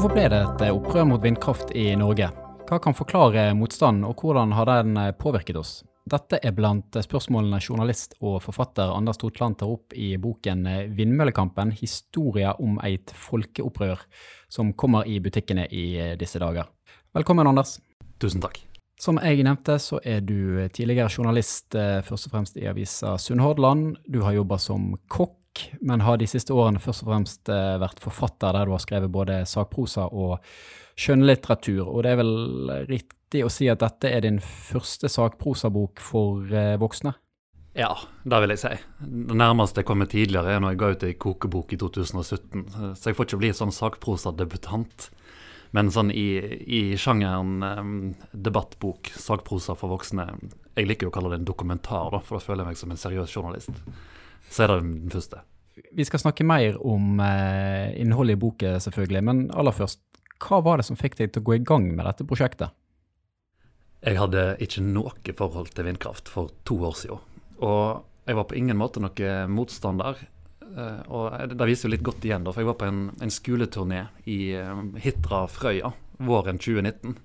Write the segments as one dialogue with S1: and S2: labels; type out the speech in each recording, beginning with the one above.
S1: Hvorfor ble det et eh, opprør mot vindkraft i Norge? Hva kan forklare motstanden, og hvordan har den eh, påvirket oss? Dette er blant eh, spørsmålene journalist og forfatter Anders Totland tar opp i boken 'Vindmøllekampen historia om eit folkeopprør', som kommer i butikkene i disse dager. Velkommen, Anders.
S2: Tusen takk.
S1: Som jeg nevnte, så er du tidligere journalist først og fremst i avisa Sunnhordland. Du har jobba som kokk men har de siste årene først og fremst eh, vært forfatter der du har skrevet både sakprosa og skjønnlitteratur. Og det er vel riktig å si at dette er din første sakprosabok for eh, voksne?
S2: Ja, det vil jeg si. Det nærmeste jeg kommer tidligere, er når jeg ga ut ei kokebok i 2017. Så jeg får ikke bli sånn sakprosadebutant. Men sånn i, i sjangeren um, debattbok, sakprosa for voksne Jeg liker jo å kalle det en dokumentar, da, for da føler jeg meg som en seriøs journalist. Så er det den første.
S1: Vi skal snakke mer om eh, innholdet i boken, selvfølgelig. Men aller først, hva var det som fikk deg til å gå i gang med dette prosjektet?
S2: Jeg hadde ikke noe forhold til vindkraft for to år siden. Og jeg var på ingen måte noen motstander. Eh, og det viser jo litt godt igjen, da, for jeg var på en, en skoleturné i eh, Hitra Frøya våren 2019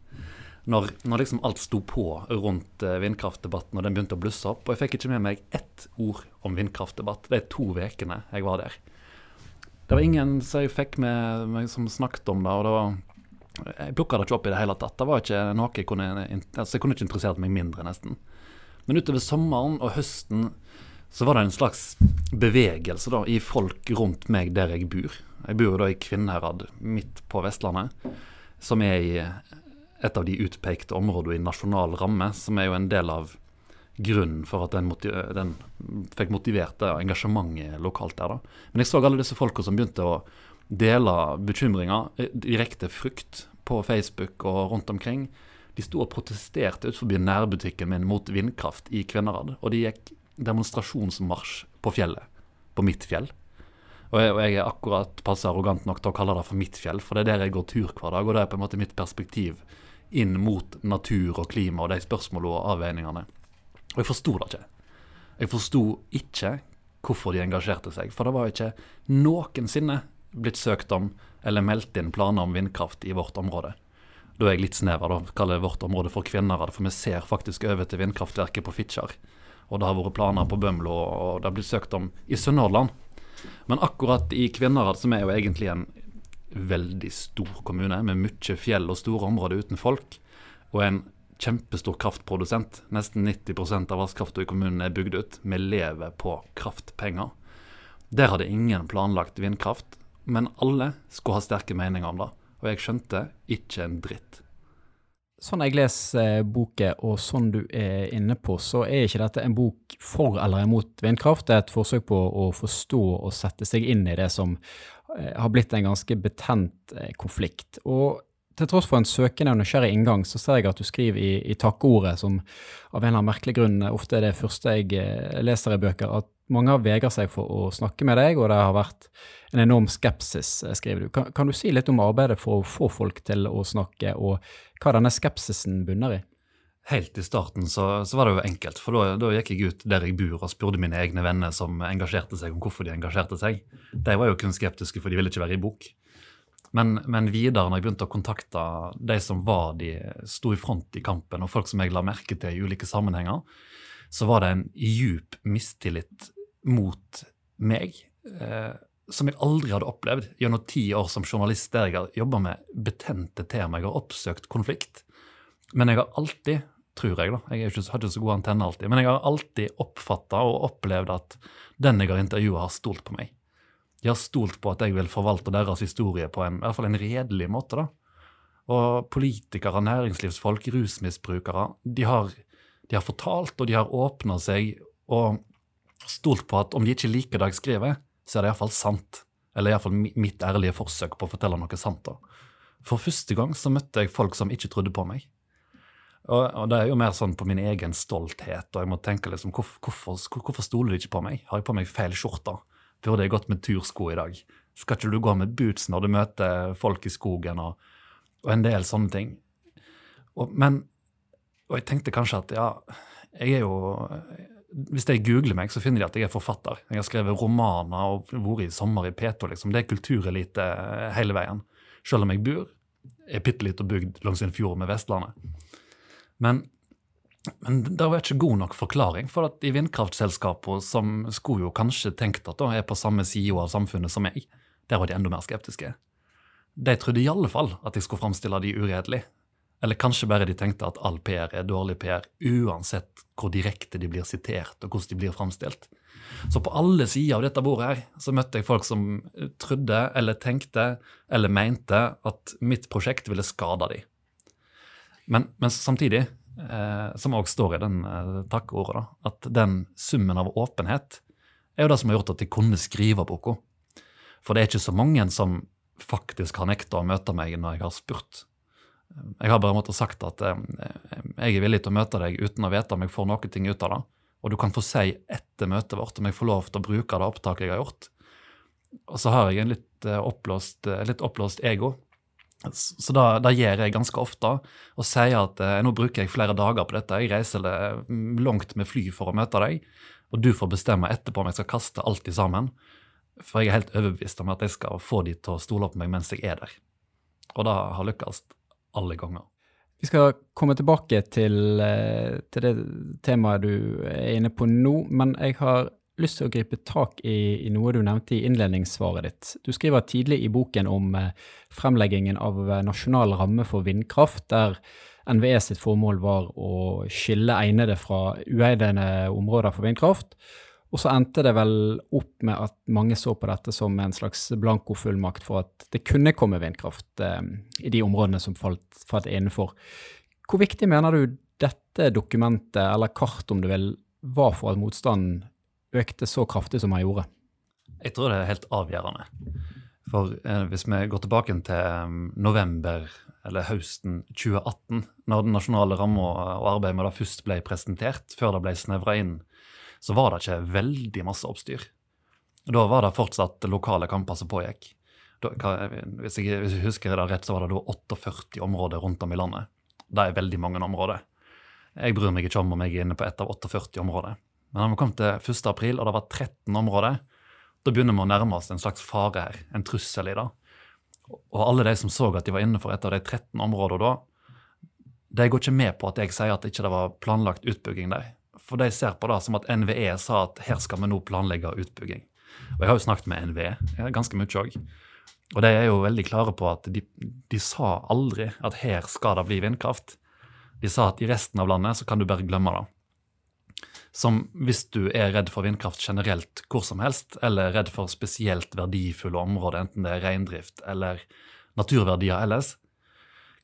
S2: når, når liksom alt sto på rundt uh, vindkraftdebatten og den begynte å blusse opp. Og jeg fikk ikke med meg ett ord om vindkraftdebatt de to ukene jeg var der. Det var ingen som jeg fikk med meg som snakket om det. og det var jeg plukka det ikke opp i det hele tatt. Det var ikke noe Jeg kunne, altså jeg kunne ikke interessert meg mindre, nesten. Men utover sommeren og høsten så var det en slags bevegelse da, i folk rundt meg der jeg bor. Jeg bor jo da i Kvinnherad, midt på Vestlandet, som er i et av de utpekte områdene i nasjonal ramme, som er jo en del av grunnen for at den, den fikk motivert det engasjementet lokalt der. da. Men jeg så alle disse folka som begynte å dele bekymringer, eh, direkte frykt, på Facebook og rundt omkring. De sto og protesterte utenfor nærbutikken min mot vindkraft i Kvinnherad. Og de gikk demonstrasjonsmarsj på fjellet. På mitt fjell. Og jeg, og jeg, er akkurat passe arrogant nok til å kalle det for mitt fjell, for det er der jeg går tur hver dag, og det er på en måte mitt perspektiv inn mot natur og klima og de spørsmålene og avveiningene. Og jeg forsto det ikke. Jeg forsto ikke hvorfor de engasjerte seg. For det var ikke noensinne blitt søkt om eller meldt inn planer om vindkraft i vårt område. Da er jeg litt snever, da. Kaller vårt område for kvinner, For vi ser faktisk over til vindkraftverket på Fitjar. Og det har vært planer på Bømlo, og det har blitt søkt om i Sunnhordland. Men akkurat i Kvinnherad, som er jo egentlig en veldig stor kommune med mye fjell og store områder uten folk, og en kjempestor kraftprodusent. Nesten 90% av vannkrafta i kommunen er bygd ut. Vi lever på kraftpenger. Der hadde ingen planlagt vindkraft, men alle skulle ha sterke meninger om det. Og jeg skjønte ikke en dritt.
S1: Sånn jeg leser eh, boken, og sånn du er inne på, så er ikke dette en bok for eller imot vindkraft. Det er et forsøk på å forstå og sette seg inn i det som har blitt en ganske betent eh, konflikt. Og til tross for en søkende og nysgjerrig inngang, så ser jeg at du skriver i, i takkordet, som av en eller annen merkelig grunn ofte er det første jeg eh, leser i bøker, at mange har vegrer seg for å snakke med deg, og det har vært en enorm skepsis, skriver du. Kan, kan, du si litt om arbeidet for å få folk til å snakke, og hva denne skepsisen bunner i?
S2: Helt i starten så, så, var det jo enkelt, for da, da, gikk jeg ut der jeg bor og spurte mine egne venner som engasjerte seg, om hvorfor de engasjerte seg. De var jo kun skeptiske, for de ville ikke være i bok. Men, men, videre, når jeg begynte å kontakte de som var de sto i front i kampen, og folk som jeg la merke til i ulike sammenhenger, så var det en djup mistillit mot meg. Eh, som jeg aldri hadde opplevd gjennom ti år som journalist, der jeg har jobba med betente temaer, Jeg har oppsøkt konflikt. Men jeg har alltid tror jeg. da. Jeg ikke, har ikke så god antenne alltid. Men jeg har alltid oppfatta og opplevd at den jeg har intervjua, har stolt på meg. De har stolt på at jeg vil forvalte deres historie på en, i hvert fall en redelig måte. da. Og politikere, næringslivsfolk, rusmisbrukere, de har, de har fortalt og de har åpna seg og stolt på at om de ikke liker det jeg skriver, så er det iallfall sant. Eller iallfall mitt ærlige forsøk på å fortelle noe sant. da. For første gang så møtte jeg folk som ikke trodde på meg. Og, og, det er jo mer sånn på min egen stolthet, og jeg må tenke liksom, hvorfor, hvorfor, hvorfor stoler de ikke på meg? Har jeg på meg feil skjorte? Burde jeg gått med tursko i dag? Skal ikke du gå med boots når du møter folk i skogen, og, og en del sånne ting? Og, men, og jeg tenkte kanskje at ja, jeg er jo Hvis de googler meg, så finner de at jeg er forfatter. Jeg har skrevet romaner og vært i sommer i P2, liksom. Det er kulturelite hele veien. selv om jeg bor er bitte lita bygd langs en fjord med Vestlandet. Men, men det var ikke god nok forklaring, for at de vindkraftselskapene som skulle jo kanskje tenkt at da er på samme side av samfunnet som meg, der var de enda mer skeptiske. De trodde i alle fall at jeg skulle framstille de uredelig. Eller kanskje bare de tenkte at all PR er dårlig PR, uansett hvor direkte de blir sitert og hvordan de blir framstilt. Så på alle sider av dette bordet her, så møtte jeg folk som trodde eller tenkte eller mente at mitt prosjekt ville skade dem. Men, men samtidig, eh, som også står i den eh, takkeordet, da, at den summen av åpenhet er jo det som har gjort at jeg kunne skrive boka. For det er ikke så mange som faktisk har nekta å møte meg når jeg har spurt. Jeg har bare måttet sagt at eh, jeg er villig til å møte deg uten å vite om jeg får noe ting ut av det. Og du kan få si etter møtet vårt om jeg får lov til å bruke det opptaket jeg har gjort. Og så har jeg en litt eh, oppblåst, eh, litt oppblåst ego. Så da, gjør jeg ganske ofte og sier at eh, nå bruker jeg flere dager på dette. Jeg reiser langt med fly for å møte deg, og du får bestemme etterpå om jeg skal kaste alt sammen. For jeg er helt overbevist om at jeg skal få de til å stole på meg mens jeg er der. Og det har lykkes alle ganger.
S1: Vi skal komme tilbake til, eh, til, det temaet du er inne på nå, men jeg har lyst til å gripe tak i, i, noe du nevnte i innledningssvaret ditt. Du skriver tidlig i boken om eh, fremleggingen av eh, nasjonal ramme for vindkraft, der NVE sitt formål var å skille egnede fra uegnede områder for vindkraft, og så endte det vel opp med at mange så på dette som en slags blankofullmakt for at det kunne komme vindkraft eh, i de områdene som falt, falt innenfor. Hvor viktig mener du dette dokumentet, eller kart om du vil, var for at motstanden økte så kraftig som den gjorde?
S2: Jeg tror det er helt avgjørende. For eh, hvis vi går tilbake til um, november eller høsten 2018, når den nasjonale ramma og arbeidet med det først ble presentert, før det ble snevra inn så var det ikke veldig masse oppstyr. Da var det fortsatt lokale kamper som pågikk. Da, hvis, jeg, hvis, jeg, husker det rett, så var det da 48 områder rundt om i landet. Det er veldig mange områder. Jeg bryr meg ikke om om jeg er inne på ett av 48 områder. Men når vi kom til 1. april, og det var 13 områder, da begynner vi å nærme oss en slags fare her, en trussel i det. Og alle de som så at de var innenfor et av de 13 områdene da, de går ikke med på at jeg sier at det ikke var planlagt utbygging der. For de ser på det som at NVE sa at her skal vi nå planlegge utbygging. Og jeg har jo snakket med NVE ganske mye òg. Og de er jo veldig klare på at de, de, sa aldri at her skal det bli vindkraft. De sa at i resten av landet så kan du bare glemme det. Som hvis du er redd for vindkraft generelt hvor som helst, eller redd for spesielt verdifulle områder, enten det er reindrift eller naturverdier ellers,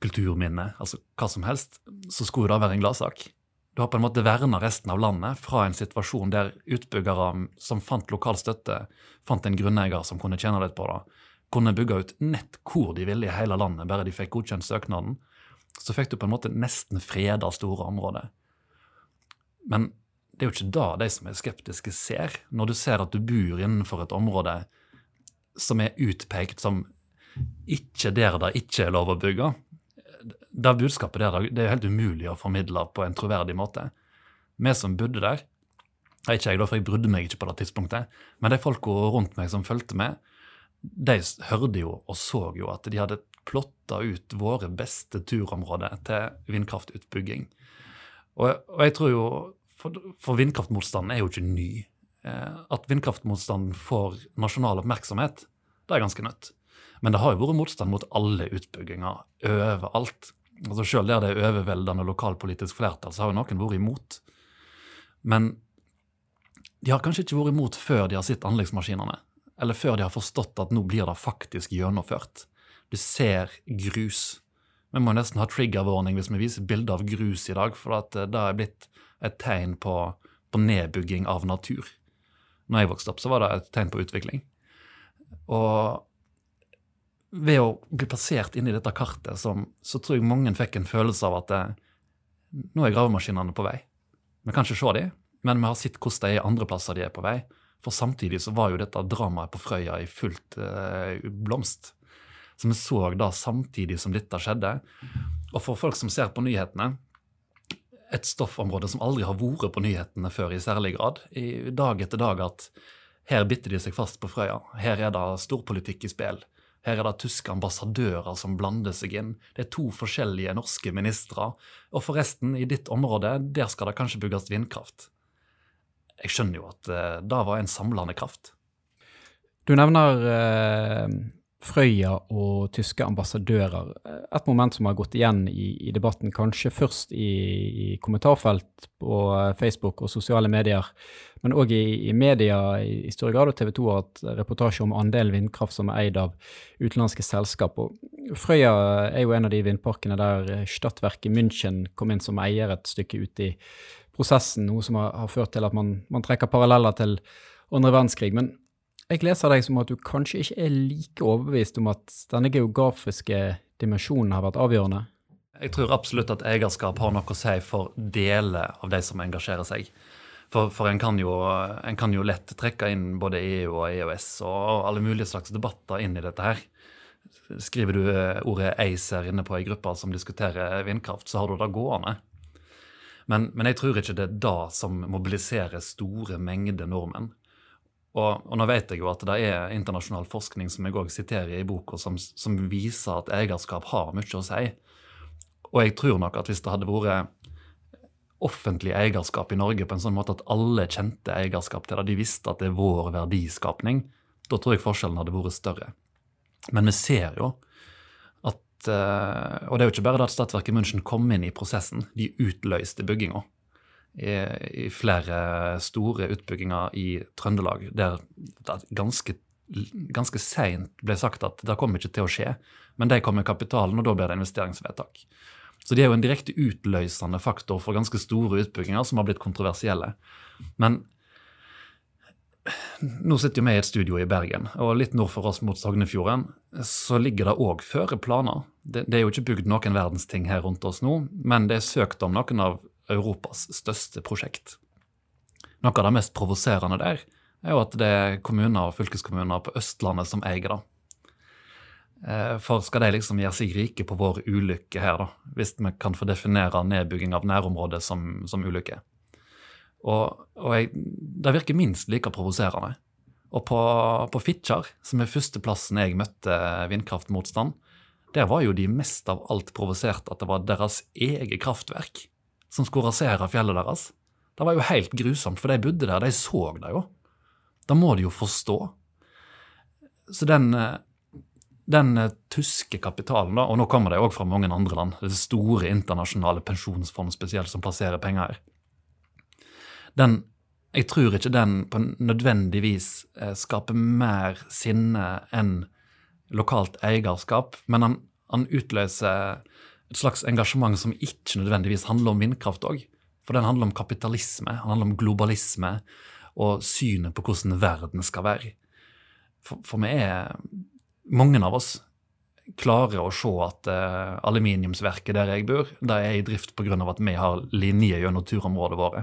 S2: kulturminne, altså hva som helst, så skulle det være en gladsak. Du har på en måte verna resten av landet fra en situasjon der utbyggere som fant lokal støtte, fant en grunneier som kunne tjene litt på det, kunne bygge ut nett hvor de ville i hele landet, bare de fikk godkjent søknaden. Så fikk du på en måte nesten freda store områder. Men det er jo ikke da de som er skeptiske, ser, når du ser at du bor innenfor et område som er utpekt som ikke der det ikke er lov å bygge, det budskapet der det er helt umulig å formidle på en troverdig måte. Vi som bodde der, er ikke jeg da, for jeg brydde meg ikke på det tidspunktet, men de folka rundt meg som fulgte med, de hørte jo og så jo at de hadde plotta ut våre beste turområder til vindkraftutbygging. Og, og jeg tror jo For, for vindkraftmotstanden er jo ikke ny. Eh, at vindkraftmotstanden får nasjonal oppmerksomhet, det er ganske nødt. Men det har jo vært motstand mot alle utbygginger overalt. Altså Selv der det er overveldende lokalpolitisk flertall, så har jo noen vært imot. Men de har kanskje ikke vært imot før de har sett anleggsmaskinene. Eller før de har forstått at nå blir det faktisk gjennomført. Du ser grus. Vi må nesten ha trigger-warning hvis vi viser bilder av grus i dag, for at det er blitt et tegn på, på nedbygging av natur. Når jeg vokste opp, så var det et tegn på utvikling. Og ved å bli plassert inn i dette kartet, som, så tror jeg mange fikk en følelse av at det, nå er gravemaskinene på vei. Vi kan ikke se dem, men vi har sett hvordan de er andre plasser de er på vei. For samtidig så var jo dette dramaet på Frøya i fullt eh, blomst. Så vi så da samtidig som dette skjedde. Og for folk som ser på nyhetene, et stoffområde som aldri har vært på nyhetene før i særlig grad, i dag etter dag at her bitter de seg fast på Frøya. Her er det storpolitikk i spill. Her er det tyske ambassadører som blander seg inn. Det er to forskjellige norske ministre. Og forresten, i ditt område, der skal det kanskje bygges vindkraft. Jeg skjønner jo at uh, det var en samlende kraft.
S1: Du nevner uh, Frøya og tyske ambassadører. Et moment som har gått igjen i, i debatten, kanskje først i, i, kommentarfelt på Facebook og sosiale medier, men òg i, i, media i, større grad, og TV 2 har hatt reportasje om andelen vindkraft som er eid av utenlandske selskap. Og Frøya er jo en av de vindparkene der Stadtverket München kom inn som eier et stykke ut i prosessen, noe som har, har ført til at man, man trekker paralleller til andre verdenskrig. Men jeg leser deg som at du kanskje ikke er like overbevist om at denne geografiske dimensjonen har vært avgjørende?
S2: Jeg tror absolutt at eierskap har noe å si for deler av de som engasjerer seg. For, for en, kan jo, en, kan jo, lett trekke inn både EU og EØS og alle mulige slags debatter inn i dette her. Skriver du ordet ACER inne på ei gruppe som diskuterer vindkraft, så har du det gående. Men, men jeg tror ikke det er det som mobiliserer store mengder nordmenn. Og, og, nå vet jeg jo at det er internasjonal forskning som jeg òg siterer i boka, som, som, viser at eierskap har mye å si. Og jeg tror nok at hvis det hadde vært offentlig eierskap i Norge på en sånn måte at alle kjente eierskap til det, de visste at det er vår verdiskapning, da tror jeg forskjellen hadde vært større. Men vi ser jo at eh, Og det er jo ikke bare det at Stadverket München kom inn i prosessen, de utløste bygginga i, flere store utbygginger i Trøndelag, der det ganske, ganske seint ble sagt at det kommer ikke til å skje. Men de kom med kapitalen, og da blir det investeringsvedtak. Så de er jo en direkte utløsende faktor for ganske store utbygginger som har blitt kontroversielle. Men nå sitter jo vi i et studio i Bergen, og litt nord for oss mot Sognefjorden så ligger det òg føre planer. Det, det, er jo ikke bygd noen verdens ting her rundt oss nå, men det er søkt om noen av Europas største prosjekt. Noe av det mest provoserende der er jo at det er kommuner og fylkeskommuner på Østlandet som eier det. Eh, for skal de liksom gjøre seg rike på vår ulykke her, da, hvis vi kan få definere nedbygging av nærområdet som, som ulykke? Og, og jeg, det virker minst like provoserende. Og på, på Fitjar, som er førsteplassen jeg møtte vindkraftmotstand, der var jo de mest av alt provosert at det var deres eget kraftverk som skulle rasere fjellet deres. Det var jo helt grusomt, for de bodde der, de så det jo. Da må de jo forstå. Så den, eh, den eh, tyske kapitalen, da, og nå kommer det òg fra mange andre land, det store internasjonale pensjonsfond spesielt som plasserer penger her, den, jeg tror ikke den på nødvendigvis eh, skaper mer sinne enn lokalt eierskap, men han, han utløser et slags engasjement som ikke nødvendigvis handler om vindkraft òg. For den handler om kapitalisme, den handler om globalisme og synet på hvordan verden skal være. For, for vi er Mange av oss klarer å se at uh, aluminiumsverket der jeg bor, det er i drift pga. at vi har linje gjennom turområdet våre.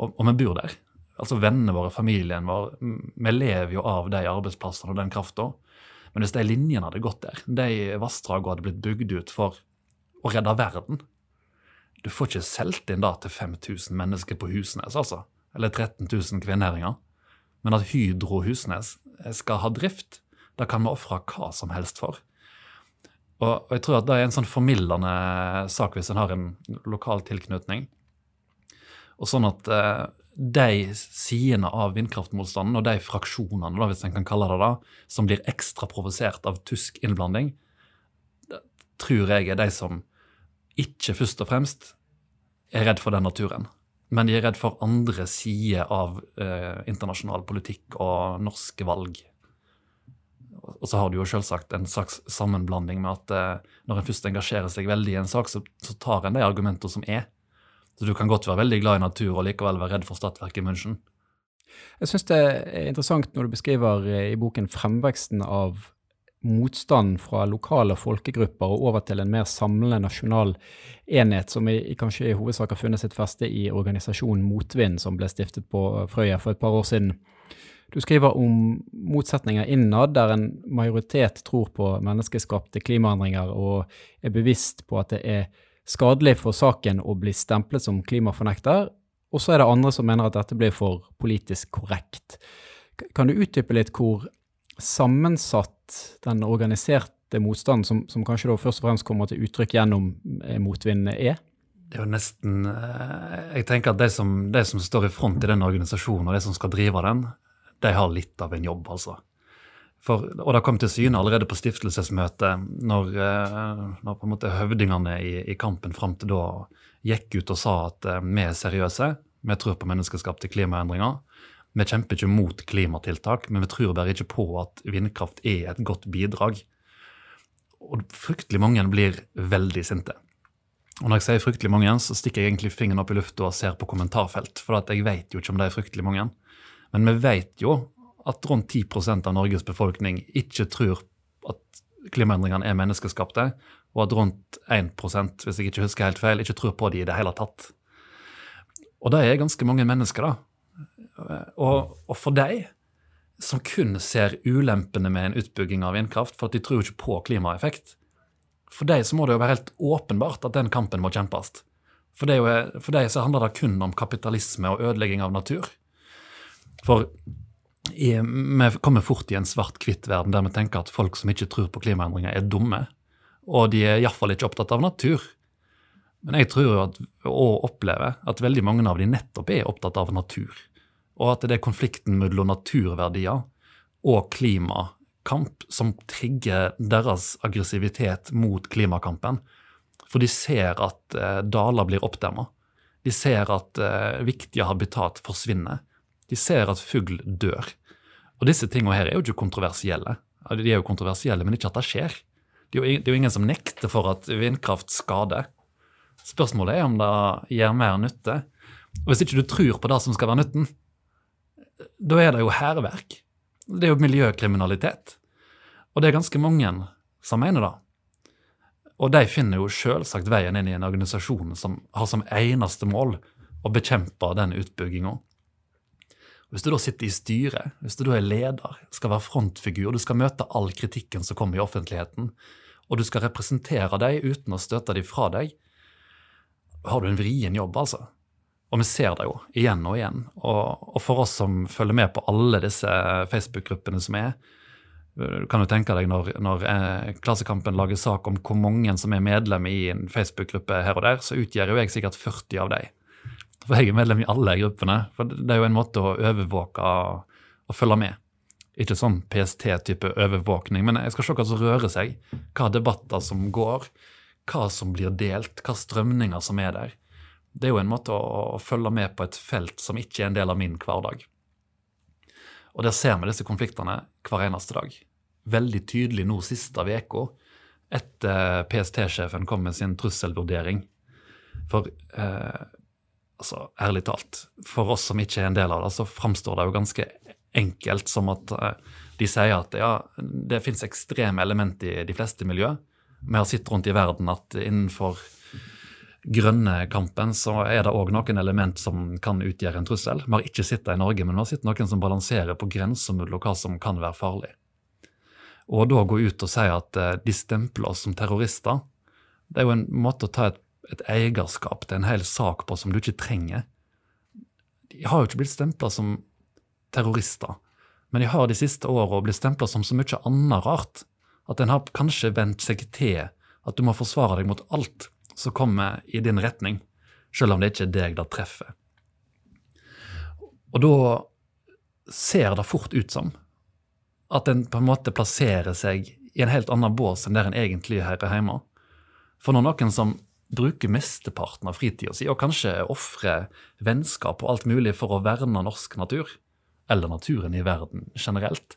S2: Og, og vi bor der. Altså vennene våre, familien vår. Vi lever jo av de arbeidsplassene og den krafta. Men hvis de linjene hadde gått der, de vassdragene hadde blitt bygd ut for å redde verden. Du får ikke solgt inn da til 5000 mennesker på Husnes, altså. Eller 13 000 kvinneringer. Men at Hydro Husnes skal ha drift, da kan vi ofre hva som helst for. Og, jeg tror at det er en sånn formildende sak hvis en har en lokal tilknytning. Og sånn at eh, de sidene av vindkraftmotstanden, og de fraksjonene, da, hvis en kan kalle det det, som blir ekstra provosert av tysk innblanding, tror jeg er de som ikke først og fremst er redd for den naturen, men de er redd for andre sider av eh, internasjonal politikk og norske valg. Og så har du jo selvsagt en slags sammenblanding med at eh, når en først engasjerer seg veldig i en sak, så, så tar en de argumentene som er. Så du kan godt være veldig glad i natur og likevel være redd for Stadtverket i München.
S1: Jeg syns det er interessant når du beskriver eh, i boken fremveksten av motstand fra lokale folkegrupper og over til en mer samlende nasjonal enhet, som i, kanskje i hovedsak har funnet sitt feste i organisasjonen Motvind, som ble stiftet på Frøya for et par år siden. Du skriver om motsetninger innad, der en majoritet tror på menneskeskapte klimaendringer og er bevisst på at det er skadelig for saken å bli stemplet som klimafornekter, og så er det andre som mener at dette blir for politisk korrekt. Kan du utdype litt hvor sammensatt den organiserte motstanden, som, som kanskje da først og fremst kommer til uttrykk gjennom eh, motvind, er?
S2: Det er jo nesten eh, Jeg tenker at de som, de som står i front i den organisasjonen, og de som skal drive den, de har litt av en jobb, altså. For, og det kom til syne allerede på stiftelsesmøtet, når, eh, når på en måte høvdingene i, i kampen fram til da gikk ut og sa at vi er seriøse, vi tror på menneskeskapte klimaendringer. Vi kjemper ikke mot klimatiltak, men vi tror bare ikke på at vindkraft er et godt bidrag. Og fryktelig mange blir veldig sinte. Og når jeg sier fryktelig mange, så stikker jeg egentlig fingeren opp i lufta og ser på kommentarfelt, for jeg vet jo ikke om det er fryktelig mange. Men vi vet jo at rundt 10% av Norges befolkning ikke tror at klimaendringene er menneskeskapte, og at rundt 1 hvis jeg ikke husker helt feil, ikke tror på de i det hele tatt. Og det er ganske mange mennesker, da. Og, og for deg som kun ser ulempene med en utbygging av vindkraft, for at de tror ikke på klimaeffekt, for deg så må det jo være helt åpenbart at den kampen må kjempes. For, det jo, for deg så handler det kun om kapitalisme og ødelegging av natur. For i, vi kommer fort i en svart-hvitt-verden der vi tenker at folk som ikke tror på klimaendringer, er dumme. Og de er iallfall ikke opptatt av natur. Men jeg tror at, og opplever at veldig mange av de nettopp er opptatt av natur. Og at det er konflikten mellom naturverdier og klimakamp som trigger deres aggressivitet mot klimakampen. For de ser at eh, daler blir oppdemma. De ser at eh, viktige habitat forsvinner. De ser at fugl dør. Og disse tingene her er jo ikke kontroversielle. De er jo kontroversielle, men ikke at det skjer. Det er jo, ingen som nekter for at vindkraft skader. Spørsmålet er om det gjør mer nytte. Og Hvis ikke du tror på det som skal være nytten, da er det jo hærverk. Det er jo miljøkriminalitet. Og det er ganske mange som mener det. Og de finner jo selvsagt veien inn i en organisasjon som har som eneste mål å bekjempe den utbygginga. Hvis du da sitter i styret, hvis du da er leder, skal være frontfigur, du skal møte all kritikken som kommer i offentligheten, og du skal representere dem uten å støte dem fra deg, har du en vrien jobb, altså. Og vi ser det jo igjen og igjen. Og, og for oss som følger med på alle disse Facebook-gruppene som er, du kan jo tenke deg når, når eh, Klassekampen lager sak om hvor mange som er medlem i en Facebook-gruppe her og der, så utgjør jo jeg sikkert 40 av dem. For jeg er medlem i alle gruppene. For det er jo en måte å overvåke og følge med. Ikke sånn PST-type overvåkning, men jeg skal se hva som rører seg. Hva debatter som går hva som blir delt, hva strømninger som er der. Det er jo en måte å, å, følge med på et felt som ikke er en del av min hverdag. Og der ser vi disse konfliktene hver eneste dag. Veldig tydelig nå siste uka, etter PST-sjefen kom med sin trusselvurdering. For eh, altså, ærlig talt, for oss som ikke er en del av det, så framstår det jo ganske enkelt som at eh, de sier at ja, det finnes ekstreme element i de fleste miljø, vi har sett rundt i verden at innenfor grønne-kampen så er det òg noen element som kan utgjøre en trussel. Vi har ikke sett det i Norge, men vi har sett noen som balanserer på grensa mellom hva som kan være farlig. Og da gå ut og si at eh, de stempler oss som terrorister, det er jo en måte å ta et, et eierskap til en hel sak på som du ikke trenger. De har jo ikke blitt stempla som terrorister, men de har de siste åra blitt stempla som så mye annet rart. At en har kanskje vendt seg til at du må forsvare deg mot alt som kommer i din retning, selv om det ikke er deg det treffer. Og da ser det fort ut som at en på en måte plasserer seg i en helt annen bås enn der en egentlig er hjemme. For når noen som bruker mesteparten av fritida si, og kanskje ofrer vennskap og alt mulig for å verne norsk natur, eller naturen i verden generelt,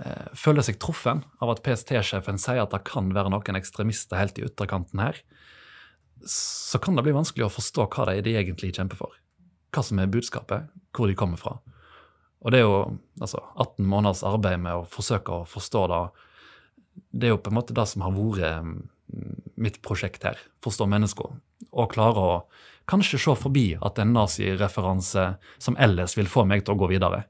S2: Eh, føler seg truffen av at PST-sjefen sier at det kan være noen ekstremister helt i ytterkanten her, så kan det bli vanskelig å forstå hva det de egentlig kjemper for. Hva som er budskapet, hvor de kommer fra. Og det er jo altså, 18 måneders arbeid med å forsøke å forstå det. Det er jo på en måte det som har vært mm, mitt prosjekt her. Forstå mennesker. Og klare å kanskje se forbi at en nazireferanse som ellers vil få meg til å gå videre,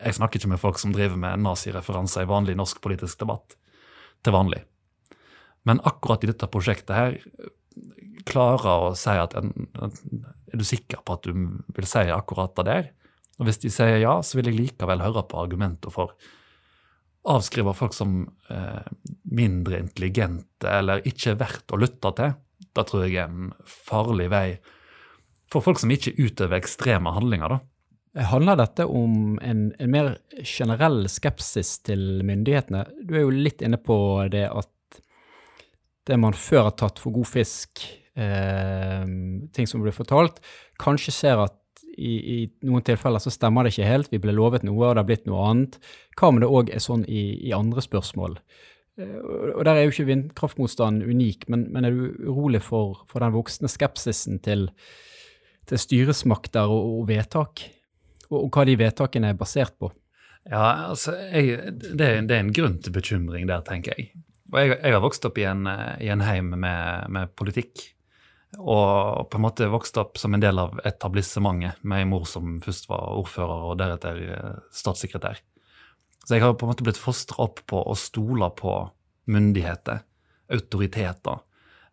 S2: jeg snakker ikke med folk som driver med nazireferanser i vanlig norsk politisk debatt til vanlig. Men akkurat i dette prosjektet her klarer å si at Er du sikker på at du vil si akkurat det der? Og hvis de sier ja, så vil jeg likevel høre på argumenter for avskriver folk som eh, mindre intelligente eller ikke verdt å lytte til, det tror jeg er en farlig vei for folk som ikke utøver ekstreme handlinger. da.
S1: Handler dette om en, en, mer generell skepsis til myndighetene? Du er jo litt inne på det at det man før har tatt for god fisk, eh, ting som blir fortalt, kanskje ser at i, i, noen tilfeller så stemmer det ikke helt, vi ble lovet noe, og det har blitt noe annet. Hva om det òg er sånn i, i andre spørsmål? Eh, og Der er jo ikke vindkraftmotstanden unik, men, men, er du urolig for, for den voksne skepsisen til, til styresmakter og, og vedtak? og, og hva de vedtakene er basert på?
S2: Ja, altså, jeg, det, er, det, er en grunn til bekymring der, tenker jeg. Og jeg, jeg har vokst opp i en, i en heim med, med, politikk. Og på en måte vokst opp som en del av etablissementet, med en mor som først var ordfører og deretter eh, statssekretær. Så jeg har på en måte blitt fostra opp på å stole på myndigheter, autoriteter.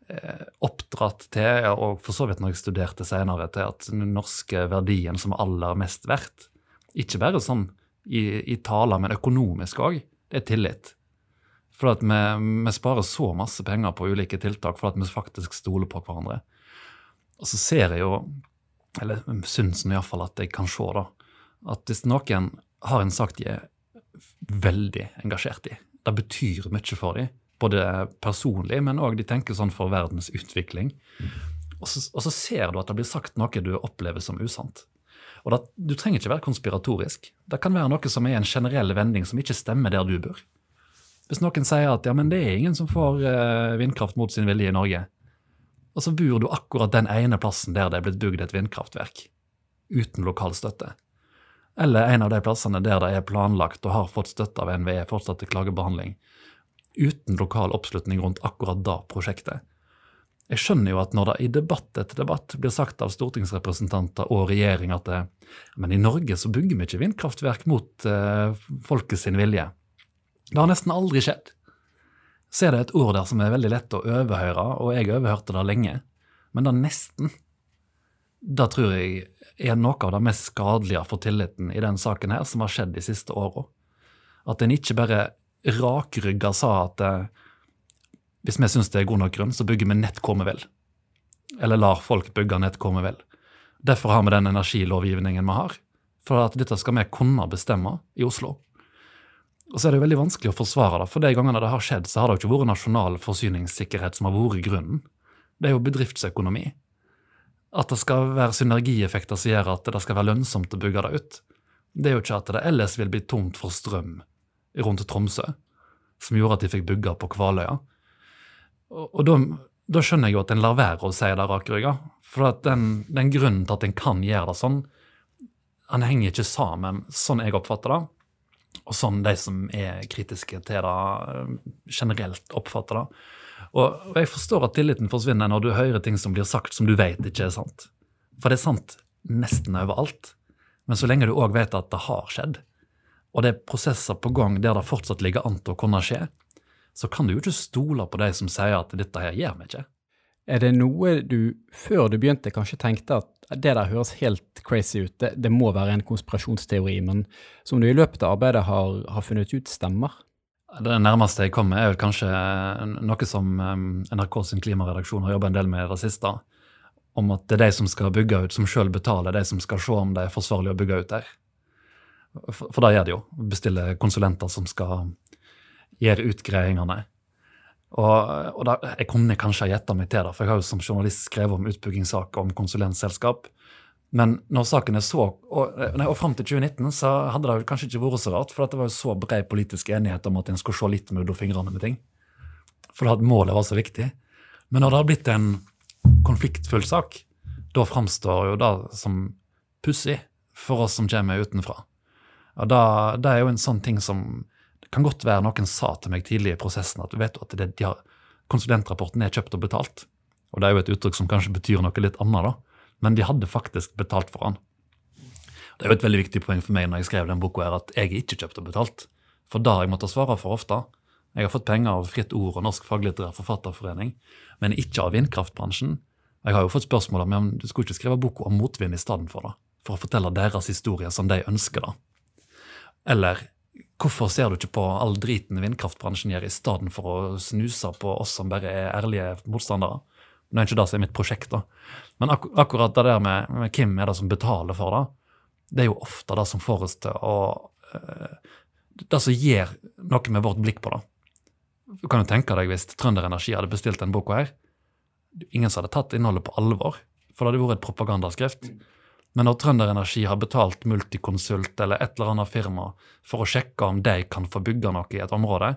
S2: Eh, oppdratt til, og for så vidt når jeg studerte senere, til at den norske verdien som er aller mest verdt, ikke bare sånn i, i taler, men økonomisk òg, det er tillit. For at vi, vi, sparer så masse penger på ulike tiltak for at vi faktisk stoler på hverandre. Og så ser jeg jo, eller syns iallfall at jeg kan se, da, at hvis noen har en sak de er veldig engasjert i, det betyr mye for dem, både personlig, men òg de tenker sånn for verdens utvikling. Og så, og så, ser du at det blir sagt noe du opplever som usant. Og da, Du trenger ikke være konspiratorisk. Det kan være noe som er en generell vending som ikke stemmer der du bor. Hvis noen sier at ja, men det er ingen som får uh, vindkraft mot sin vilje i Norge, og så bor du akkurat den ene plassen der det er blitt bygd et vindkraftverk, uten lokal støtte. Eller en av de plassene der det er planlagt og har fått støtte av NVE fortsatt til klagebehandling, uten lokal oppslutning rundt akkurat da prosjektet. Jeg skjønner jo at når det i debatt etter debatt blir sagt av stortingsrepresentanter og regjering at det, men i Norge så bygger vi ikke vindkraftverk mot uh, folkets vilje. Det har nesten aldri skjedd. Så er det et ord der som er veldig lett å overhøre, og jeg overhørte det lenge. Men det nesten, det tror jeg er noe av det mest skadelige for tilliten i den saken her som har skjedd de siste åra. At en ikke bare rakrygga sa at eh, hvis vi syns det er god nok grunn, så bygger vi nett hvor vi vil. Eller lar folk bygge nett hvor vi vil. Derfor har vi den energilovgivningen vi har. For at dette skal vi kunne bestemme i Oslo. Og så er det jo veldig vanskelig å forsvare det, for de gangene det har skjedd, så har det jo ikke vært nasjonal forsyningssikkerhet som har vært grunnen. Det er jo bedriftsøkonomi. At det skal være synergieffekter som gjør at det skal være lønnsomt å bygge det ut. Det er jo ikke at det ellers vil bli tomt for strøm rundt Tromsø, som gjorde at de fikk bygge på Kvaløya. Og, og da, da, skjønner jeg jo at en lar være å si det rakrygga. For at den, den, grunnen til at en kan gjøre det sånn, han henger ikke sammen, sånn jeg oppfatter det. Og sånn de som er kritiske til det, eh, generelt oppfatter det. Og, og jeg forstår at tilliten forsvinner når du hører ting som blir sagt som du vet ikke er sant. For det er sant nesten overalt. Men så lenge du òg vet at det har skjedd, og det er prosesser på gang der det fortsatt ligger an til å kunne skje, så kan du jo ikke stole på de som sier at dette her gjør vi ikke.
S1: Er det noe du før du begynte kanskje tenkte at det der høres helt crazy ut, det, det må være en konspirasjonsteori, men som du i løpet av arbeidet har, har funnet ut stemmer?
S2: Det nærmeste jeg kommer, er vel kanskje noe som NRK sin klimaredaksjon har jobba en del med i det siste. Om at det er de som skal bygge ut, som sjøl betaler, de som skal se om det er forsvarlig å bygge ut der. For, for det gjør det jo. Bestille konsulenter som skal gjøre utgreiingene. Og, og da, Jeg kunne kanskje ha gjetta meg til det, for jeg har jo som journalist skrevet om utbyggingssaker om konsulentselskap. Men når saken er så Og, og fram til 2019 så hadde det kanskje ikke vært så rart, for det var jo så bred politisk enighet om at en skulle se litt mellom fingrene med ting. For at målet var så viktig. Men når det har blitt en konfliktfull sak, da framstår jo det som pussig for oss som kommer utenfra. Og da, Det er jo en sånn ting som kan godt være noen sa til meg tidlig i prosessen at du vet at det, de har, konsulentrapporten er kjøpt og betalt. Og Det er jo et uttrykk som kanskje betyr noe litt annet, da. men de hadde faktisk betalt for han. Det er jo et veldig viktig poeng for meg når jeg skrev den boka, at jeg er ikke kjøpt og betalt. For det har jeg måttet svare for ofte. Jeg har fått penger av Fritt Ord og Norsk faglitterær forfatterforening, men ikke av vindkraftbransjen. Jeg har jo fått spørsmål om du skulle ikke skrive boka om motvind i stedet for det, for å fortelle deres historie som de ønsker. da. Eller Hvorfor ser du ikke på all driten vindkraftbransjen gjør, i stedet for å snuse på oss som bare er ærlige motstandere? Det er ikke det som er mitt prosjekt, da. Men ak akkurat det der med, med, hvem er det som betaler for det, det er jo ofte det som får oss til å uh, Det som gir noe med vårt blikk på det. Du kan jo tenke deg hvis Trønder Energi hadde bestilt den boka her. Ingen som hadde tatt innholdet på alvor, for det hadde vært et propagandaskrift. Men når Trønder Energi har betalt Multiconsult eller et eller annet firma for å sjekke om de kan få bygge noe i et område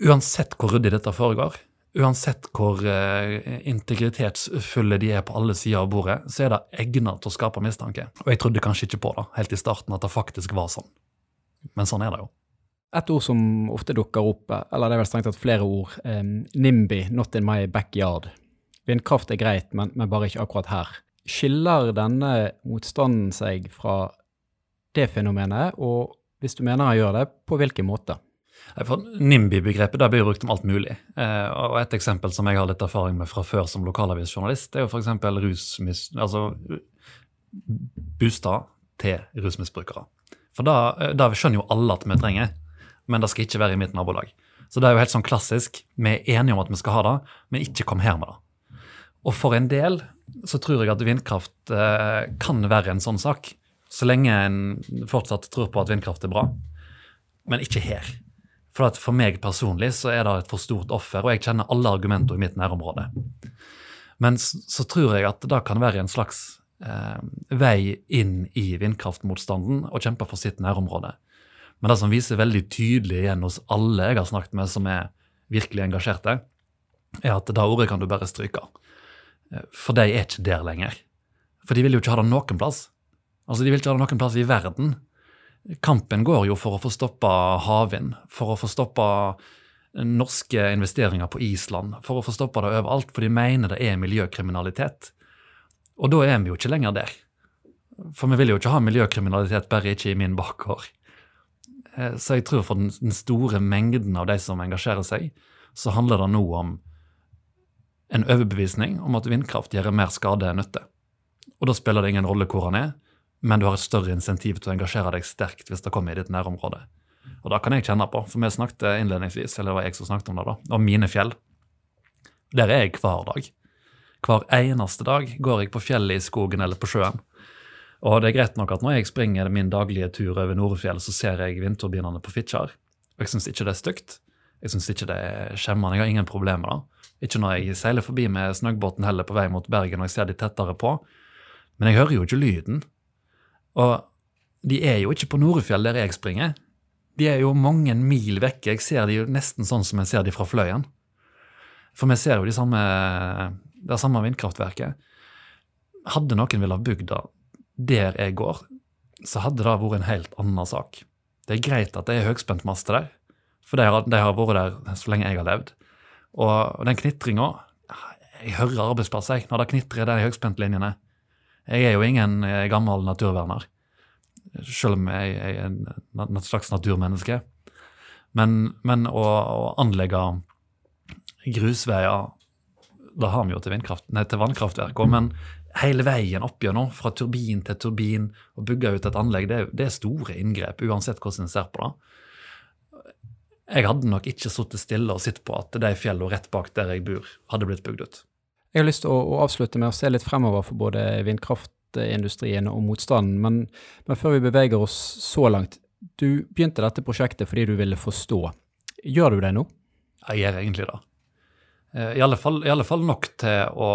S2: Uansett hvor ryddig dette foregår, uansett hvor uh, integritetsfulle de er på alle sider av bordet, så er det egnet til å skape mistanke. Og jeg trodde kanskje ikke på det helt i starten, at det faktisk var sånn. Men sånn er det jo.
S1: Et ord som ofte dukker opp, eller det er vel strengt tatt flere ord, um, NIMBY, not in my backyard. Vindkraft er greit, men bare ikke akkurat her. Skiller denne motstanden seg fra det fenomenet, og hvis du mener han gjør det, på hvilken måte?
S2: NIMBY-begrepet blir brukt om alt mulig. Eh, og Et eksempel som jeg har litt erfaring med fra før som lokalavisjournalist, er jo f.eks. rusmis... Altså bostad til rusmisbrukere. For da, eh, da skjønner jo alle at vi trenger, men det skal ikke være i mitt nabolag. Så det er jo helt sånn klassisk. Vi er enige om at vi skal ha det, men ikke kom her med det. Og for en del så tror jeg at vindkraft eh, kan være en sånn sak. Så lenge en fortsatt tror på at vindkraft er bra. Men ikke her. For for meg personlig så er det et for stort offer, og jeg kjenner alle argumenter i mitt nærområde. Men så, så tror jeg at det kan være en slags eh, vei inn i vindkraftmotstanden og kjempe for sitt nærområde. Men det som viser veldig tydelig igjen hos alle jeg har snakket med som er virkelig engasjerte, er at det ordet kan du bare stryke. For de er ikke der lenger. For de vil jo ikke ha det noen plass. Altså, De vil ikke ha det noen plass i verden. Kampen går jo for å få stoppa havvind, for å få stoppa norske investeringer på Island, for å få stoppa det overalt, for de mener det er miljøkriminalitet. Og da er vi jo ikke lenger der. For vi vil jo ikke ha miljøkriminalitet, bare ikke i min bakgård. Eh, så jeg tror for den store mengden av de som engasjerer seg, så handler det nå om en overbevisning om at vindkraft gjør mer skade enn nytte. Og da spiller det ingen rolle hvor han er, men du har et større insentiv til å engasjere deg sterkt hvis det kommer i ditt nærområde. Og da kan jeg kjenne på, for vi snakket innledningsvis, eller det var jeg som snakket om det, da, om mine fjell. Der er jeg hver dag. Hver eneste dag går jeg på fjellet i skogen eller på sjøen. Og det er greit nok at når jeg springer min daglige tur over Norefjell, så ser jeg vindturbinene på Fitjar. Og jeg syns ikke det er stygt. Jeg syns ikke det er skjemmende. Jeg har ingen problemer med det. Ikke når jeg seiler forbi med snøggbåten heller på vei mot Bergen og jeg ser de tettere på. Men jeg hører jo ikke lyden. Og de er jo ikke på Norefjell der jeg springer. De er jo mange mil vekke. Jeg ser de jo nesten sånn som jeg ser de fra Fløyen. For vi ser jo de samme, det samme vindkraftverket. Hadde noen villet ha bygd det der jeg går, så hadde det vært en helt annen sak. Det er greit at det er høyspentmaster der, for de har, de har vært der så lenge jeg har levd. Og den knitringa Jeg hører arbeidsplass jeg, når det knitrer de høyspentlinjene. Jeg er jo ingen eh, gammel naturverner, selv om jeg er et slags naturmenneske. Men, men å, å, anlegge grusveier Det har vi jo til, nei, til vannkraftverk òg, men hele veien opp gjennom, fra turbin til turbin, og bygge ut et anlegg, det, det er store inngrep, uansett hvordan en ser på det. Jeg hadde nok ikke sittet stille og sett på at de fjellene rett bak der jeg bor, hadde blitt bygd ut.
S1: Jeg har lyst til å, å avslutte med å se litt fremover for både vindkraftindustrien og motstanden, men, men, før vi beveger oss så langt. Du begynte dette prosjektet fordi du ville forstå. Gjør du det nå?
S2: Jeg gjør egentlig det. Eh, I alle, fall, I alle fall nok til å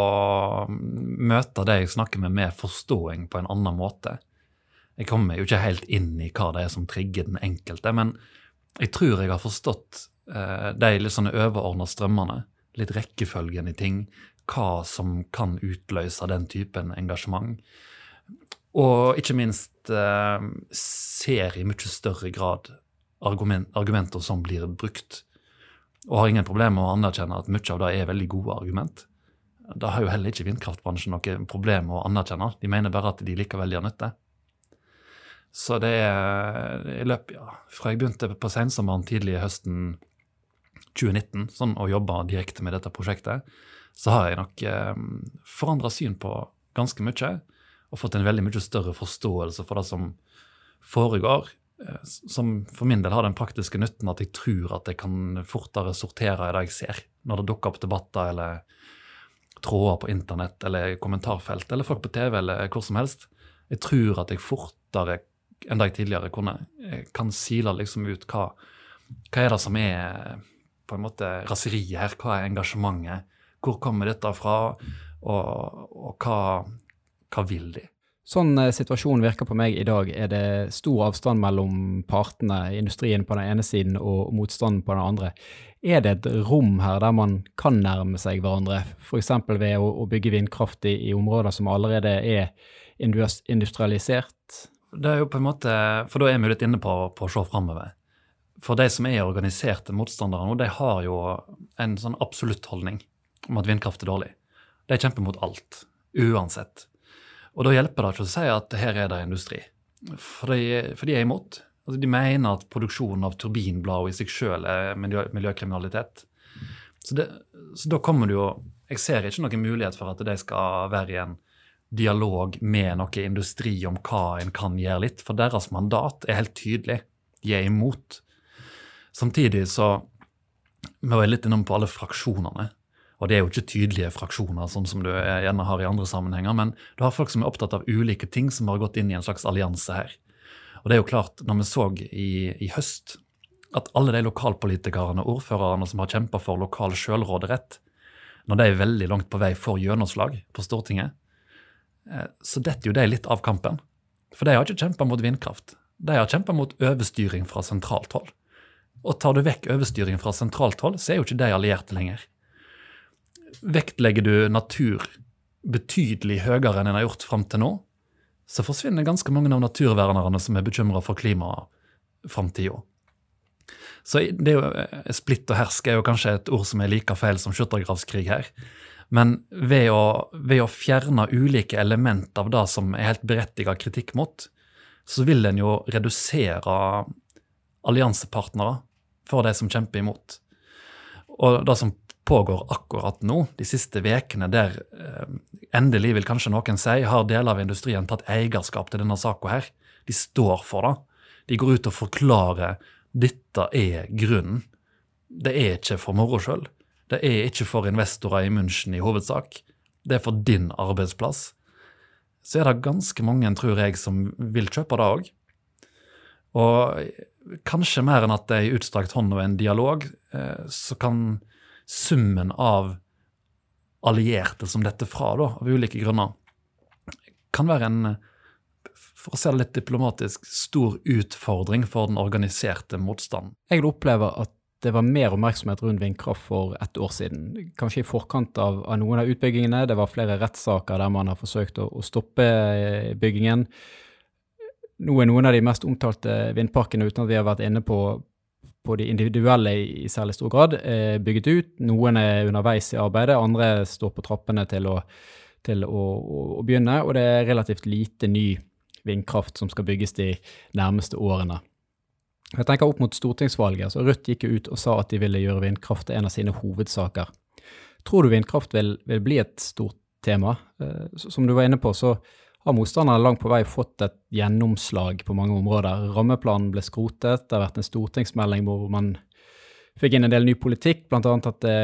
S2: møte det jeg snakker med, med forståing på en annen måte. Jeg kommer jo ikke helt inn i hva det er som trigger den enkelte, men jeg tror jeg har forstått eh, de litt sånne overordna strømmene. Litt rekkefølgen i ting. Hva som kan utløse den typen engasjement. Og ikke minst eh, ser i mye større grad argument, argumenter som blir brukt. Og har ingen problemer med å anerkjenne at mye av det er veldig gode argument. Da har jo heller ikke vindkraftbransjen noe problem med å anerkjenne. De mener bare at de likevel gjør nytte. Så det er i løpet, ja, Fra jeg begynte på sensommeren tidlig i høsten 2019 sånn, og jobba direkte med dette prosjektet, så har jeg nok eh, forandra syn på ganske mye. Og fått en veldig mye større forståelse for det som foregår eh, som for min del har den praktiske nytten at jeg tror at jeg kan fortere sortere i det jeg ser, når det dukker opp debatter eller tråder på internett eller kommentarfelt eller folk på TV eller hvor som helst. Jeg tror at jeg fortere enn dag tidligere kunne, kan sile liksom ut hva, hva er det som er på en måte raseriet her, hva er engasjementet, hvor kommer dette fra, og, og hva, hva vil de?
S1: Sånn eh, situasjonen virker på meg i dag, er det stor avstand mellom partene, industrien på den ene siden og motstanden på den andre. Er det et rom her der man kan nærme seg hverandre, f.eks. ved å, å, bygge vindkraft i, i, områder som allerede er industrialisert?
S2: Det er jo på en måte, For da er vi litt inne på, på å se framover. For de som er organiserte motstandere nå, de har jo en sånn absolutt holdning om at vindkraft er dårlig. De kjemper mot alt, uansett. Og da hjelper det ikke å si at her er det industri, for de, for de er imot. Altså, de mener at produksjonen av turbinblad i seg sjøl er miljø, miljøkriminalitet. Så, det, så, da kommer det jo Jeg ser ikke noen mulighet for at de skal være i en dialog med noe industri om hva en kan gjøre litt, for deres mandat er helt tydelig. De er imot. Samtidig så Vi var litt innom på alle fraksjonene. Og det er jo ikke tydelige fraksjoner, sånn som du gjerne har i andre sammenhenger, men du har folk som er opptatt av ulike ting, som har gått inn i en slags allianse her. Og det er jo klart, når vi så i, i høst at alle de lokalpolitikerne og ordførerne som har kjempa for lokal sjølråderett, når de er veldig langt på vei får gjennomslag på Stortinget, så detter jo de litt av kampen. For de har ikke kjempa mot vindkraft. De har kjempa mot overstyring fra sentralt hold. Og tar du vekk overstyring fra sentralt hold, så er jo ikke de allierte lenger vektlegger du natur betydelig høyere enn en har gjort fram til nå, så forsvinner ganske mange av naturvernerne som er bekymra for klimaframtida. Så det er jo, eh, Splitt og hersk er jo kanskje et ord som er like feil som skyttergravskrig her. Men ved å, ved å fjerne ulike element av det som er helt berettiget kritikk mot, så vil en jo redusere alliansepartnere for de som kjemper imot. Og det som pågår akkurat nå, de siste ukene, der eh, endelig, vil kanskje noen si, har deler av industrien tatt eierskap til denne saka her. De står for det. De går ut og forklarer dette er grunnen. Det er ikke for moro sjøl. Det er ikke for investorer i München i hovedsak. Det er for din arbeidsplass. Så er det ganske mange, tror jeg, som vil kjøpe det òg. Og kanskje mer enn at det er ei utstrakt hånd og en dialog, eh, så kan summen av allierte som dette fra, da, av ulike grunner, kan være en, for å se det litt diplomatisk, stor utfordring for den organiserte motstanden.
S1: Jeg opplever at det var mer oppmerksomhet rundt vindkraft for ett år siden. Kanskje i forkant av, av noen av utbyggingene. Det var flere rettssaker der man har forsøkt å, å stoppe eh, byggingen. Nå er noen av de mest omtalte vindparkene, uten at vi har vært inne på, på de individuelle i særlig stor grad er bygget ut. Noen er underveis i arbeidet, andre står på trappene til å, til å, å, å begynne. Og det er relativt lite ny vindkraft som skal bygges de nærmeste årene. Jeg tenker opp mot stortingsvalget. så Rødt gikk ut og sa at de ville gjøre vindkraft til en av sine hovedsaker. Tror du vindkraft vil, vil bli et stort tema? Eh, som du var inne på, så har motstanderne langt på vei fått et gjennomslag på mange områder. Rammeplanen ble skrotet, det har vært en stortingsmelding hvor man fikk inn en del ny politikk, bl.a. at det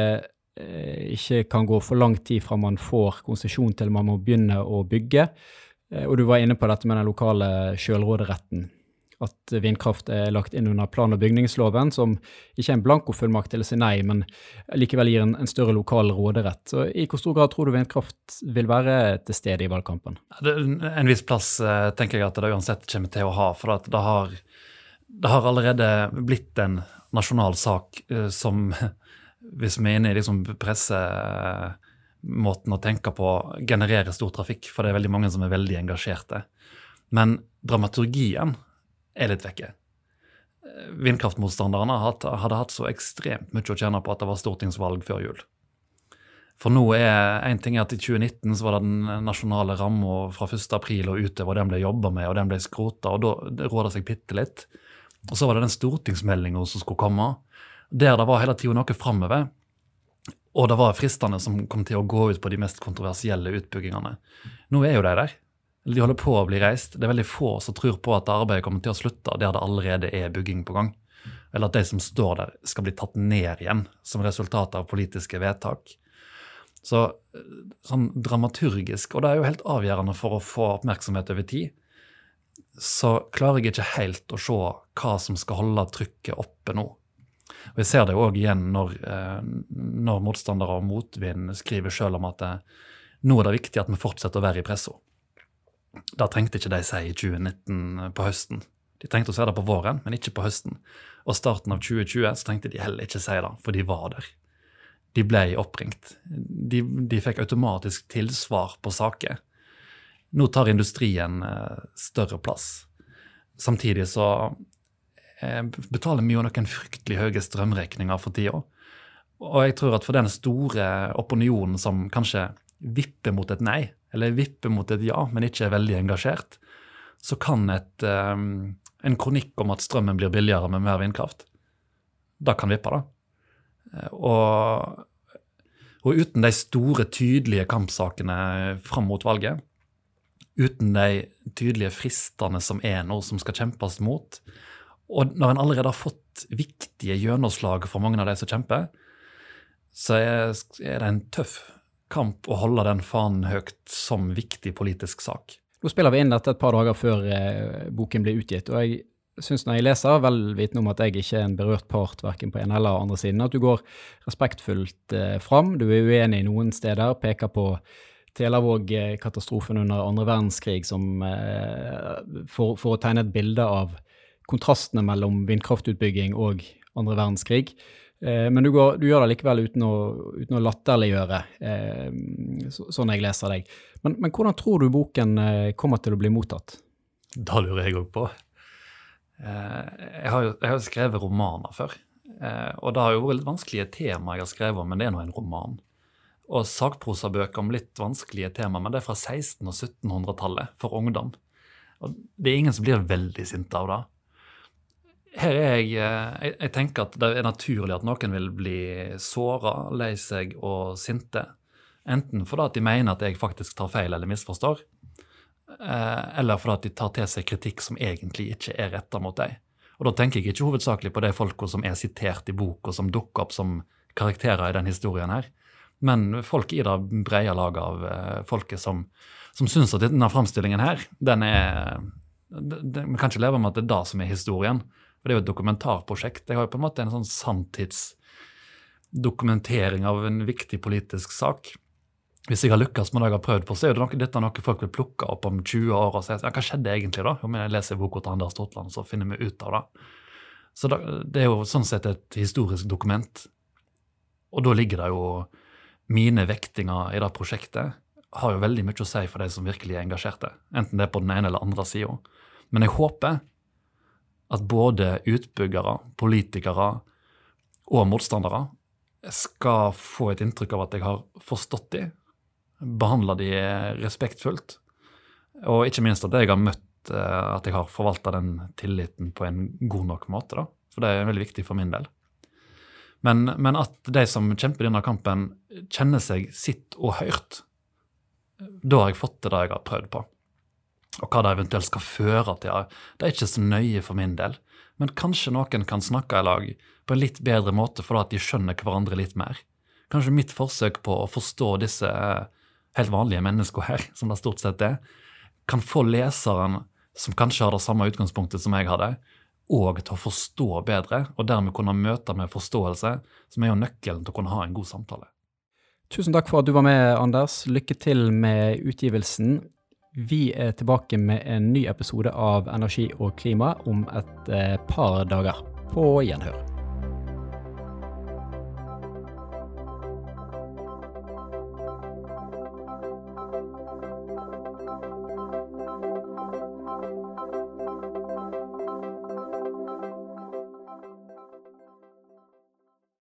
S1: eh, ikke kan gå for lang tid fra man får konsesjon til man må begynne å bygge. Eh, og du var inne på dette med den lokale sjølråderetten at vindkraft er lagt inn under plan- og bygningsloven, som ikke er en blankofullmakt til å si nei, men likevel gir en, en, større lokal råderett. Så I hvor stor grad tror du vindkraft vil være til stede i valgkampen?
S2: En viss plass eh, tenker jeg at det uansett kommer til å ha. For det har, det har allerede blitt en nasjonal sak eh, som, hvis vi er inne i liksom pressemåten å tenke på, genererer stor trafikk. For det er veldig mange som er veldig engasjerte. Men dramaturgien er litt vekke. Vindkraftmotstanderne hadde hatt så ekstremt mye å tjene på at det var stortingsvalg før jul. For nå er en ting at I 2019 så var det den nasjonale ramma fra 1.4 og utover, den ble jobba med, og den ble skrota, og da råda seg bitte litt. Og så var det den stortingsmeldinga som skulle komme, der det var hele tida noe framover. Og det var fristene som kom til å gå ut på de mest kontroversielle utbyggingene. Nå er jo de der. De holder på å bli reist. Det er veldig få som tror på at arbeidet kommer til å slutte der det allerede er bygging på gang. Eller at de som står der, skal bli tatt ned igjen som resultat av politiske vedtak. Så sånn dramaturgisk, og det er jo helt avgjørende for å få oppmerksomhet over tid, så klarer jeg ikke helt å se hva som skal holde trykket oppe nå. Og Jeg ser det jo òg igjen når, eh, når motstandere og motvind skriver sjøl om at det, nå er det viktig at vi fortsetter å være i pressa. Det trengte ikke de si i 2019 på høsten. De trengte å si det på våren, men ikke på høsten. Og starten av 2020 så trengte de heller ikke si det, for de var der. De ble oppringt. De, de fikk automatisk tilsvar på saker. Nå tar industrien eh, større plass. Samtidig så eh, betaler vi jo noen fryktelig høye strømregninger for tida. Og jeg tror at for den store opinionen som kanskje vipper mot et nei, eller vipper mot et ja, men ikke er veldig engasjert, så kan et, um, en kronikk om at strømmen blir billigere med mer vindkraft, da kan vippe, da. Og, og uten de store, tydelige kampsakene fram mot valget, uten de tydelige fristene som er nå, som skal kjempes mot, og når en allerede har fått viktige gjennomslag for mange av de som kjemper, så er det en tøff kamp å holde den fanen høyt som viktig politisk sak.
S1: Nå spiller vi inn dette et par dager før eh, boken blir utgitt, og jeg synes når jeg leser, vel vitende om at jeg ikke er en berørt part verken på en eller andre siden, at du går respektfullt eh, fram. Du er uenig noen steder, peker på Telavåg-katastrofen under andre verdenskrig som eh, for, for, å tegne et bilde av kontrastene mellom vindkraftutbygging og andre verdenskrig. Eh, men du, går, du, gjør det likevel uten å, uten å latterliggjøre, eh, sånn jeg leser deg. Men, men, hvordan tror du boken eh, kommer til å bli mottatt?
S2: Da lurer jeg òg på. Jeg har jo skrevet romaner før. Og det har jo vært litt vanskelige tema jeg har skrevet om, men det er nå en roman. Og sakprosabøker om litt vanskelige tema, men det er fra 1600- og 1700-tallet for ungdom. Og det er ingen som blir veldig sinte av det her er eh, jeg, jeg tenker at det er naturlig at noen vil bli såra, lei seg og sinte. Enten fordi at de mener at jeg faktisk tar feil eller misforstår, eh, eller fordi at de tar til seg kritikk som egentlig ikke er retta mot dem. Og da tenker jeg ikke hovedsakelig på de folka som er sitert i boka, som dukker opp som karakterer i den historien her, men folk i det brede laget av eh, folket som, som syns at denne framstillingen her, den er Vi kan ikke leve med at det er det som er historien. For det er jo et dokumentarprosjekt. Jeg har jo på en måte en sånn sanntidsdokumentering av en viktig politisk sak. Hvis jeg har lykkes med det jeg har prøvd på, så er det noe, dette noe folk vil plukke opp om 20 år og si ja, hva skjedde egentlig da? Om jeg leser boka til Anders Totland, så finner vi ut av det. Så det er jo sånn sett et historisk dokument. Og da ligger det jo mine vektinger i det prosjektet har jo veldig mye å si for de som virkelig er engasjerte. Enten det er på den ene eller andre sida. Men jeg håper at både utbyggere, politikere og motstandere skal få et inntrykk av at jeg har forstått de, behandla de respektfullt, og ikke minst at jeg har møtt eh, at jeg har forvalta den tilliten på en god nok måte. da, For det er veldig viktig for min del. Men, men at de som kjemper denne kampen, kjenner seg sitt og hørt, da har jeg fått til det jeg har prøvd på og hva det eventuelt skal føre til, det er ikke så nøye for min del. Men kanskje noen kan snakke i lag på en litt bedre måte fordi at de skjønner hverandre litt mer. Kanskje mitt forsøk på å forstå disse eh, helt vanlige menneskene her, som det stort sett er, kan få leseren, som kanskje har det samme utgangspunktet som jeg hadde, og til å forstå bedre, og dermed kunne møte med forståelse, som er jo nøkkelen til å kunne ha en god samtale.
S1: Tusen takk for at du var med, Anders. Lykke til med utgivelsen. Vi er tilbake med en ny episode av Energi og klima om et eh, par dager. På gjenhør.